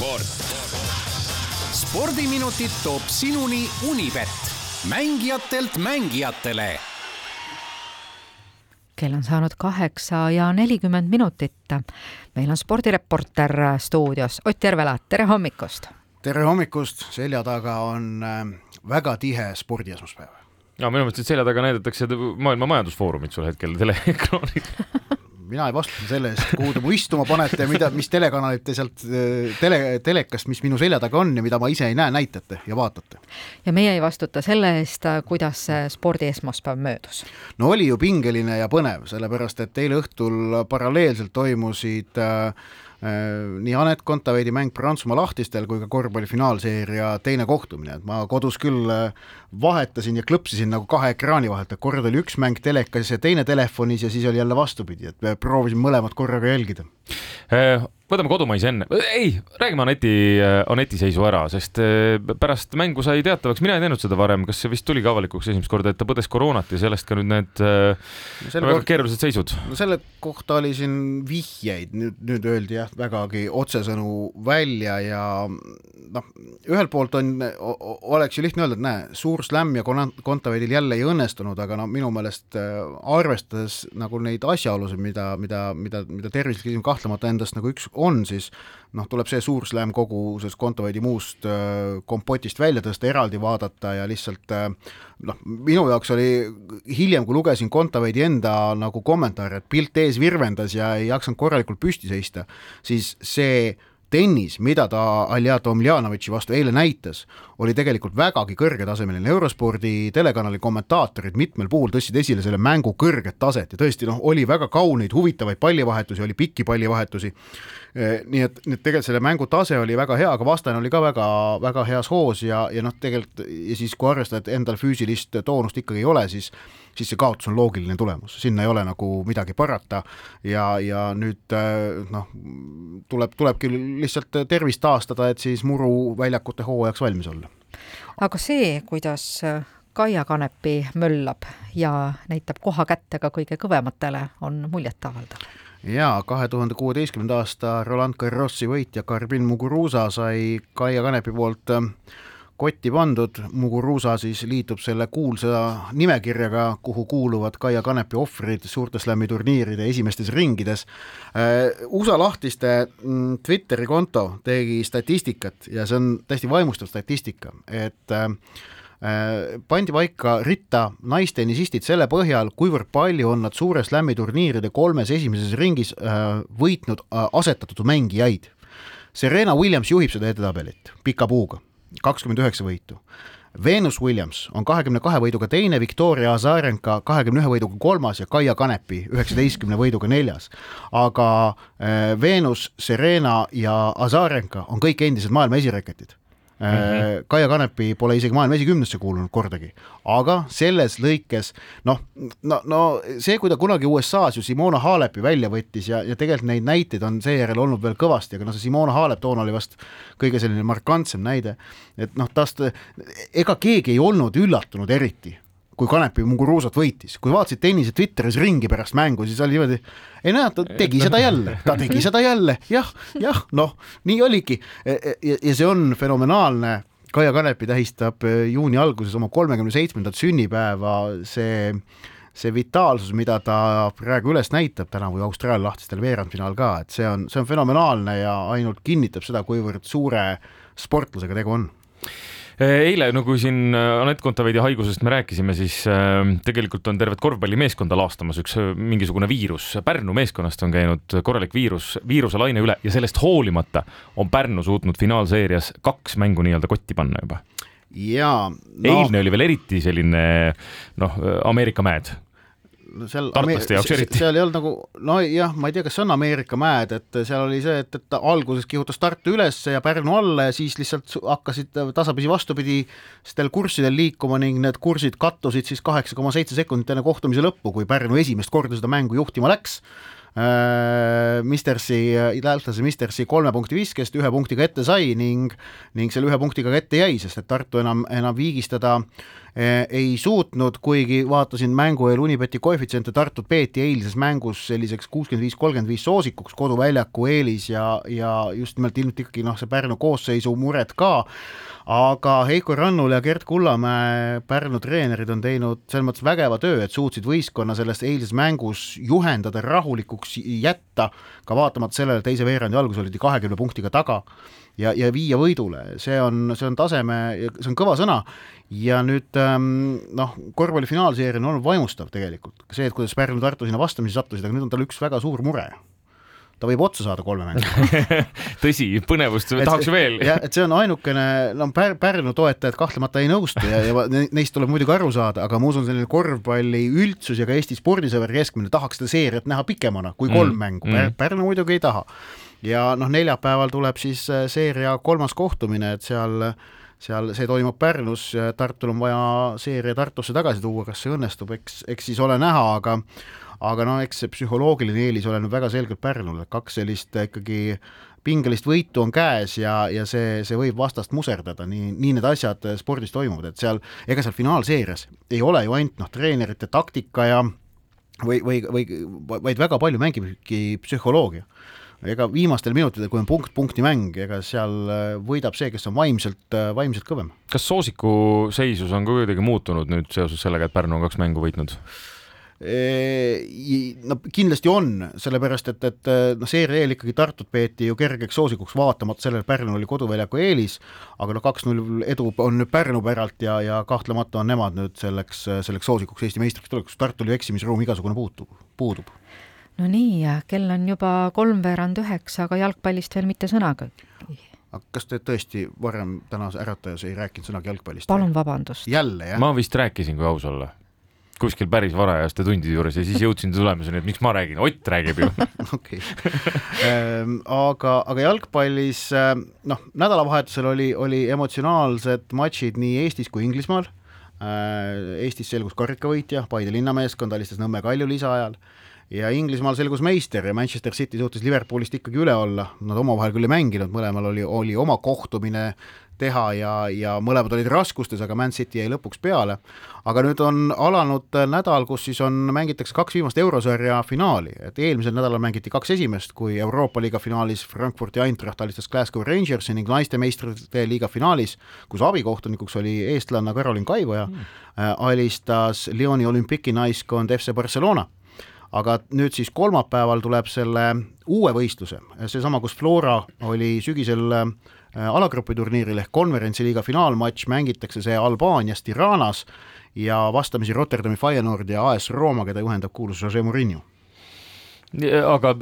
sport. spordiminutid toob sinuni Unibet, mängijatelt mängijatele kell on saanud kaheksa ja nelikümmend minutit. meil on spordireporter stuudios Ott Järvela, tere hommikust! tere hommikust, selja taga on äh, väga tihe spordiesmaspäev. no minu meelest selja taga näidatakse Maailma Majandusfoorumit sul hetkel teleekraanil mina ei vastuta selle eest, kuhu te mu istuma panete ja mida, mis telekanalit te sealt tele, telekast, mis minu selja taga on ja mida ma ise ei näe, näitate ja vaatate. ja meie ei vastuta selle eest, kuidas see spordiesmaspäev möödus? no oli ju pingeline ja põnev, sellepärast et eile õhtul paralleelselt toimusid Äh, nii Anett Kontaveidi mäng Prantsusmaa lahtistel kui ka korvpalli finaalseeria teine kohtumine, et ma kodus küll äh, vahetasin ja klõpsisin nagu kahe ekraani vahelt, et kord oli üks mäng telekas ja teine telefonis ja siis oli jälle vastupidi, et proovisin mõlemat korraga jälgida. Äh, võtame kodumaise enne, ei, räägime Aneti, Aneti seisu ära, sest eh, pärast mängu sai teatavaks, mina ei teadnud seda varem, kas see vist tuligi avalikuks esimest korda, et ta põdes koroonat ja sellest ka nüüd need eh, no väga keerulised seisud. no selle kohta oli siin vihjeid, nüüd, nüüd öeldi jah, vägagi otsesõnu välja ja noh, ühelt poolt on, oleks ju lihtne öelda, et näe, suur slämm ja Kontaveidil jälle ei õnnestunud, aga no minu meelest arvestades nagu neid asjaolusid, mida, mida, mida, mida tervislik inimene kahtlemata endast nagu üks on, siis noh, tuleb see suur slam kogu sellest Kontoveidi muust äh, kompotist välja tõsta, eraldi vaadata ja lihtsalt äh, noh, minu jaoks oli hiljem, kui lugesin Kontoveidi enda nagu kommentaare, et pilt ees virvendas ja ei jaksanud korralikult püsti seista, siis see tennis, mida ta Alja Tomljanovitši vastu eile näitas, oli tegelikult vägagi kõrgetasemeline, Eurospordi telekanali kommentaatorid mitmel puhul tõstsid esile selle mängu kõrget taset ja tõesti noh, oli väga kauneid, huvitavaid pallivahetusi, oli pikki pallivahetusi, eh, nii et, nii et tegelikult selle mängu tase oli väga hea, aga vastane oli ka väga, väga heas hoos ja, ja noh, tegelikult ja siis, kui arvestada, et endal füüsilist toonust ikkagi ei ole, siis siis see kaotus on loogiline tulemus, sinna ei ole nagu midagi parata ja, ja nüüd eh, noh, tuleb, tulebki lihtsalt tervist taastada, et siis Muru väljakute hooajaks valmis olla. aga see, kuidas Kaia Kanepi möllab ja näitab koha kätte ka kõige kõvematele, on muljetavaldav jaa, kahe tuhande kuueteistkümnenda aasta Roland Garrosi võitja Karbin Muguruza sai Kaia Kanepi poolt äh, kotti pandud, Muguruza siis liitub selle kuulsa nimekirjaga, kuhu kuuluvad Kaia Kanepi ohvrid suurte slam'i turniiride esimestes ringides. Äh, USA lahtiste mm, Twitteri konto tegi statistikat ja see on täiesti vaimustav statistika, et äh, äh, pandi paika ritta naistennisistid selle põhjal, kuivõrd palju on nad suure slam'i turniiride kolmes esimeses ringis võitnud asetatud mängijaid. Serena Williams juhib seda edetabelit pika puuga kakskümmend üheksa võitu. Venus Williams on kahekümne kahe võiduga teine, Viktoria Azarenka kahekümne ühe võiduga kolmas ja Kaia Kanepi üheksateistkümne võiduga neljas. aga äh, Venus, Serena ja Azarenka on kõik endised maailma esireketid Mm -hmm. Kaia Kanepi pole isegi maailma esikümnesse kuulunud kordagi, aga selles lõikes noh, no, no see, kui ta kunagi USA-s ju Simona Halepi välja võttis ja, ja tegelikult neid näiteid on seejärel olnud veel kõvasti, aga noh, see Simona Halep toona oli vast kõige selline markantsem näide, et noh, tast ega keegi ei olnud üllatunud eriti kui Kanepi Muguruusat võitis, kui vaatasid tennise Twitteris ringi pärast mängu, siis oli niimoodi, ei näe, ta tegi seda jälle, ta tegi seda jälle, jah, jah, noh, nii oligi. E, e, ja, ja see on fenomenaalne. Kaia Kanepi tähistab e, juuni alguses oma kolmekümne seitsmendat sünnipäeva, see see vitaalsus, mida ta praegu üles näitab, tänavu ju Austraalia lahtistel veerandfinaal ka, et see on, see on fenomenaalne ja ainult kinnitab seda, kuivõrd suure sportlasega tegu on eile, no kui siin äh, Anett Kontaveidi haigusest me rääkisime, siis äh, tegelikult on tervet korvpallimeeskonda laastamas üks äh, mingisugune viirus. Pärnu meeskonnast on käinud korralik viirus, viiruselaine üle ja sellest hoolimata on Pärnu suutnud finaalseerias kaks mängu nii-öelda kotti panna juba jaa no.. eilne oli veel eriti selline noh, Ameerika mäed seal tartlaste jaoks eriti. seal ei olnud nagu, nojah, ma ei tea, kas see on Ameerika mäed, et seal oli see, et, et alguses kihutas Tartu üles ja Pärnu alla ja siis lihtsalt hakkasid tasapisi vastupidistel kurssidel liikuma ning need kursid kattusid siis kaheksa koma seitse sekundit enne kohtumise lõppu, kui Pärnu esimest korda seda mängu juhtima läks Mistersi, lätlase Mistersi kolme punkti viskest ühe punktiga ette sai ning ning selle ühe punktiga ka ette jäi, sest et Tartu enam, enam viigistada äh, ei suutnud, kuigi vaatasin mängu eel Unibeti koefitsiente, Tartut peeti eilses mängus selliseks kuuskümmend viis, kolmkümmend viis soosikuks, koduväljaku eelis ja, ja just nimelt ilmselt ikkagi noh, see Pärnu koosseisu mured ka. Aga Heiko Rannul ja Gerd Kullamäe, Pärnu treenerid on teinud selles mõttes vägeva töö, et suutsid võistkonna selles eilses mängus juhendada, rahulikuks jätta, ka vaatamata sellele, teise veerandi alguses olid kahekümne punktiga taga ja, ja viia võidule, see on, see on taseme, see on kõva sõna. Ja nüüd ähm, noh, korvpalli finaalseeria on olnud vaimustav tegelikult, see, et kuidas Pärnu Tartu sinna vastamisi sattusid, aga nüüd on tal üks väga suur mure ta võib otsa saada kolme mängu tõsi, põnevust et, tahaks veel. jah, et see on ainukene, no Pär-, Pärnu toetajad kahtlemata ei nõustu ja, ja neist tuleb muidugi aru saada, aga ma usun, selline korvpalli üldsus ja ka Eesti spordisõber keskmine tahaks seda seeriat näha pikemana kui kolm mm. mängu Pär,, Pärnu muidugi ei taha. ja noh, neljapäeval tuleb siis äh, seeria kolmas kohtumine, et seal seal see toimub Pärnus, Tartul on vaja seeria Tartusse tagasi tuua, kas see õnnestub, eks, eks siis ole näha, aga aga no eks see psühholoogiline eelis ole nüüd väga selgelt Pärnul, et kaks sellist ikkagi pingelist võitu on käes ja, ja see, see võib vastast muserdada, nii, nii need asjad spordis toimuvad, et seal, ega seal finaalseerias ei ole ju ainult noh, treenerite taktika ja või, või, või vaid väga palju mängibki psühholoogia ega viimastel minutitel, kui on punkt punkti mäng, ega seal võidab see, kes on vaimselt, vaimselt kõvem. kas Soosiku seisus on ka kuidagi muutunud nüüd seoses sellega, et Pärnu on kaks mängu võitnud? no kindlasti on, sellepärast et, et noh, seeria eel ikkagi Tartut peeti ju kergeks soosikuks, vaatamata sellele, Pärnul oli koduväljaku eelis, aga noh, kaks-null edu on nüüd Pärnu päralt ja, ja kahtlemata on nemad nüüd selleks, selleks soosikuks Eesti meistriks tulekuks, Tartul ju eksimisruum igasugune puutub, puudub. No nii, kell on juba kolmveerand üheksa, aga jalgpallist veel mitte sõnaga aga kas te tõesti varem tänases Äratajas ei rääkinud sõnagi jalgpallist? palun vabandust. jälle, jah? ma vist rääkisin, kui aus olla kuskil päris varajaste tundide juures ja siis jõudsin tulemuseni, et miks ma räägin, Ott räägib ju. okei, ehm, aga, aga jalgpallis ehm, noh, nädalavahetusel oli, oli emotsionaalsed matšid nii Eestis kui Inglismaal. Ehm, Eestis selgus karikavõitja, Paide linnameeskond alistas Nõmme Kalju lisaajal ja Inglismaal selgus meister ja Manchester City suutis Liverpoolist ikkagi üle olla, nad omavahel küll ei mänginud, mõlemal oli, oli oma kohtumine teha ja, ja mõlemad olid raskustes, aga Man City jäi lõpuks peale. aga nüüd on alanud nädal, kus siis on, mängitakse kaks viimast eurosarja finaali, et eelmisel nädalal mängiti kaks esimest, kui Euroopa liiga finaalis Frankfurti Eintracht alistas Glasgow Rangersi ning naiste meistrite liiga finaalis, kus abikohtunikuks oli eestlanna Karolin Kaivoja mm., alistas Lyoni olümpiki naiskond FC Barcelona aga nüüd siis kolmapäeval tuleb selle uue võistluse, seesama, kus Flora oli sügisel äh, alagrupiturniiril ehk konverentsiliiga finaalmatš mängitakse see Albaanias Tiranas ja vastamisi Rotterdami Feyenoord ja AS Rooma, keda juhendab kuulus Jose Murillo aga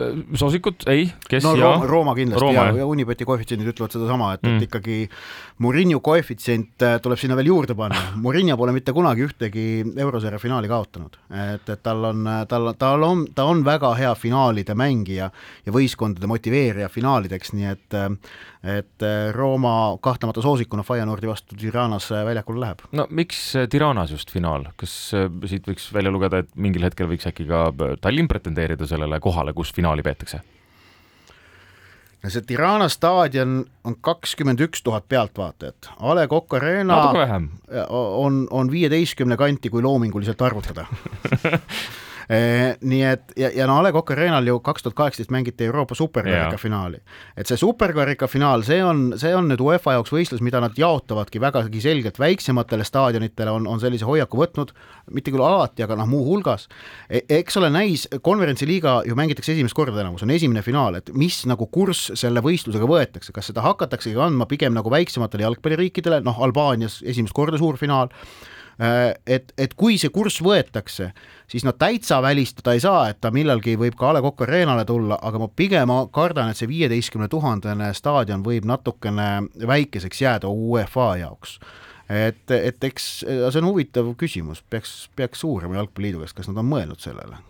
soosikud, ei, kes no, ja? Rooma, Rooma kindlasti Rooma, ja, ja Unibeti koefitsiendid ütlevad sedasama, et mm., et ikkagi Murillo koefitsient tuleb sinna veel juurde panna. Murillo pole mitte kunagi ühtegi eurosarja finaali kaotanud, et, et tal on, tal, tal on, ta on väga hea finaalide mängija ja võistkondade motiveerija finaalideks, nii et et Rooma kahtlemata soosikuna Feyenoordi vastu Tiranas väljakule läheb. no miks Tiranas just finaal, kas siit võiks välja lugeda, et mingil hetkel võiks äkki ka Tallinn pretendeerida sellele sellele kohale, kus finaali peetakse? no see Tirana staadion on kakskümmend üks tuhat pealtvaatajat, A Le Coq Arena on, on viieteistkümne kanti, kui loominguliselt arvutada nii et ja, ja no A Le Coq Arena'l ju kaks tuhat kaheksateist mängiti Euroopa superkarika finaali. et see superkarika finaal, see on, see on nüüd UEFA jaoks võistlus, mida nad jaotavadki vägagi selgelt. Väiksematele staadionitele on, on sellise hoiaku võtnud, mitte küll alati, aga noh, muuhulgas. E. eks ole, näis, konverentsiliiga ju mängitakse esimest korda tänavu, see on esimene finaal, et mis nagu kurss selle võistlusega võetakse, kas seda hakataksegi andma pigem nagu väiksematele jalgpalliriikidele, noh, Albaanias esimest korda suur finaal et, et kui see kurss võetakse, siis no täitsa välistada ei saa, et ta millalgi võib ka A Le Coq Arena'le tulla, aga ma pigem kardan, et see viieteistkümne tuhandene staadion võib natukene väikeseks jääda UEFA jaoks et, et eks see on huvitav küsimus, peaks, peaks uurima Jalgpalliliidu käest, kas nad on mõelnud sellele.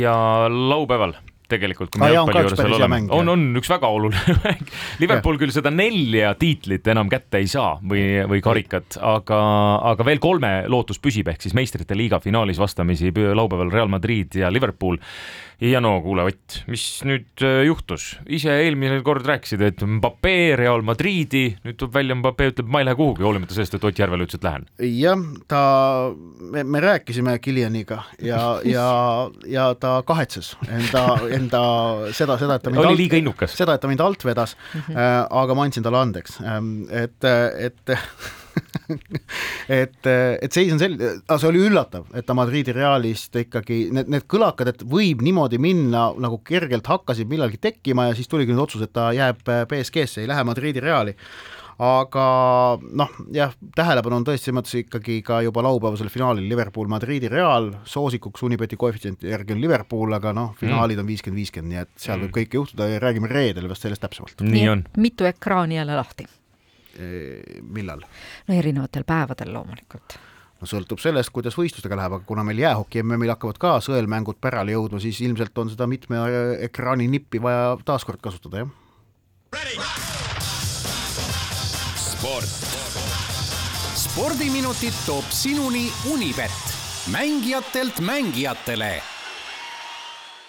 ja laupäeval tegelikult, kui me jalgpalli juures veel oleme, on, on üks väga oluline mäng. Liverpool küll seda nelja tiitlit enam kätte ei saa või, või karikat, aga, aga veel kolme lootus püsib, ehk siis meistrite liiga finaalis vastamisi laupäeval Real Madrid ja Liverpool ja no kuule, Ott, mis nüüd äh, juhtus, ise eelmine kord rääkisid, et Mbappe Real Madridi, nüüd tuleb välja, Mbappe ütleb, ma ei lähe kuhugi, hoolimata sellest, et Ott Järvel ütles, et lähen. jah, ta, me, me rääkisime Kilianiga ja, ja, ja ta kahetses enda, enda seda, seda, et ta mind oli alt, liiga innukas. seda, et ta mind alt vedas mm, -hmm. äh, aga ma andsin talle andeks, ähm, et, et et, et seis on selline, see oli üllatav, et ta Madridi Realist ikkagi need, need kõlakad, et võib niimoodi minna nagu kergelt hakkasid millalgi tekkima ja siis tuligi nüüd otsus, et ta jääb BSG-sse, ei lähe Madridi Reali aga noh, jah, tähelepanu on tõesti selles mõttes ikkagi ka juba laupäevasel finaalil Liverpool Madridi Real, soosikuks Unibeti koefitsienti järgi on Liverpool, aga noh, finaalid on viiskümmend, viiskümmend, nii et seal mm. võib kõike juhtuda ja räägime reedel vast sellest täpsemalt. nii on. mitu ekraani jälle lahti Eh, millal? no erinevatel päevadel loomulikult no sõltub sellest, kuidas võistlustega läheb, aga kuna meil jäähoki MM-il hakkavad ka sõelmängud pärale jõudma, siis ilmselt on seda mitme ekraani nippi vaja taaskord kasutada, jah. sport. spordiminutid toob sinuni Unibet, mängijatelt mängijatele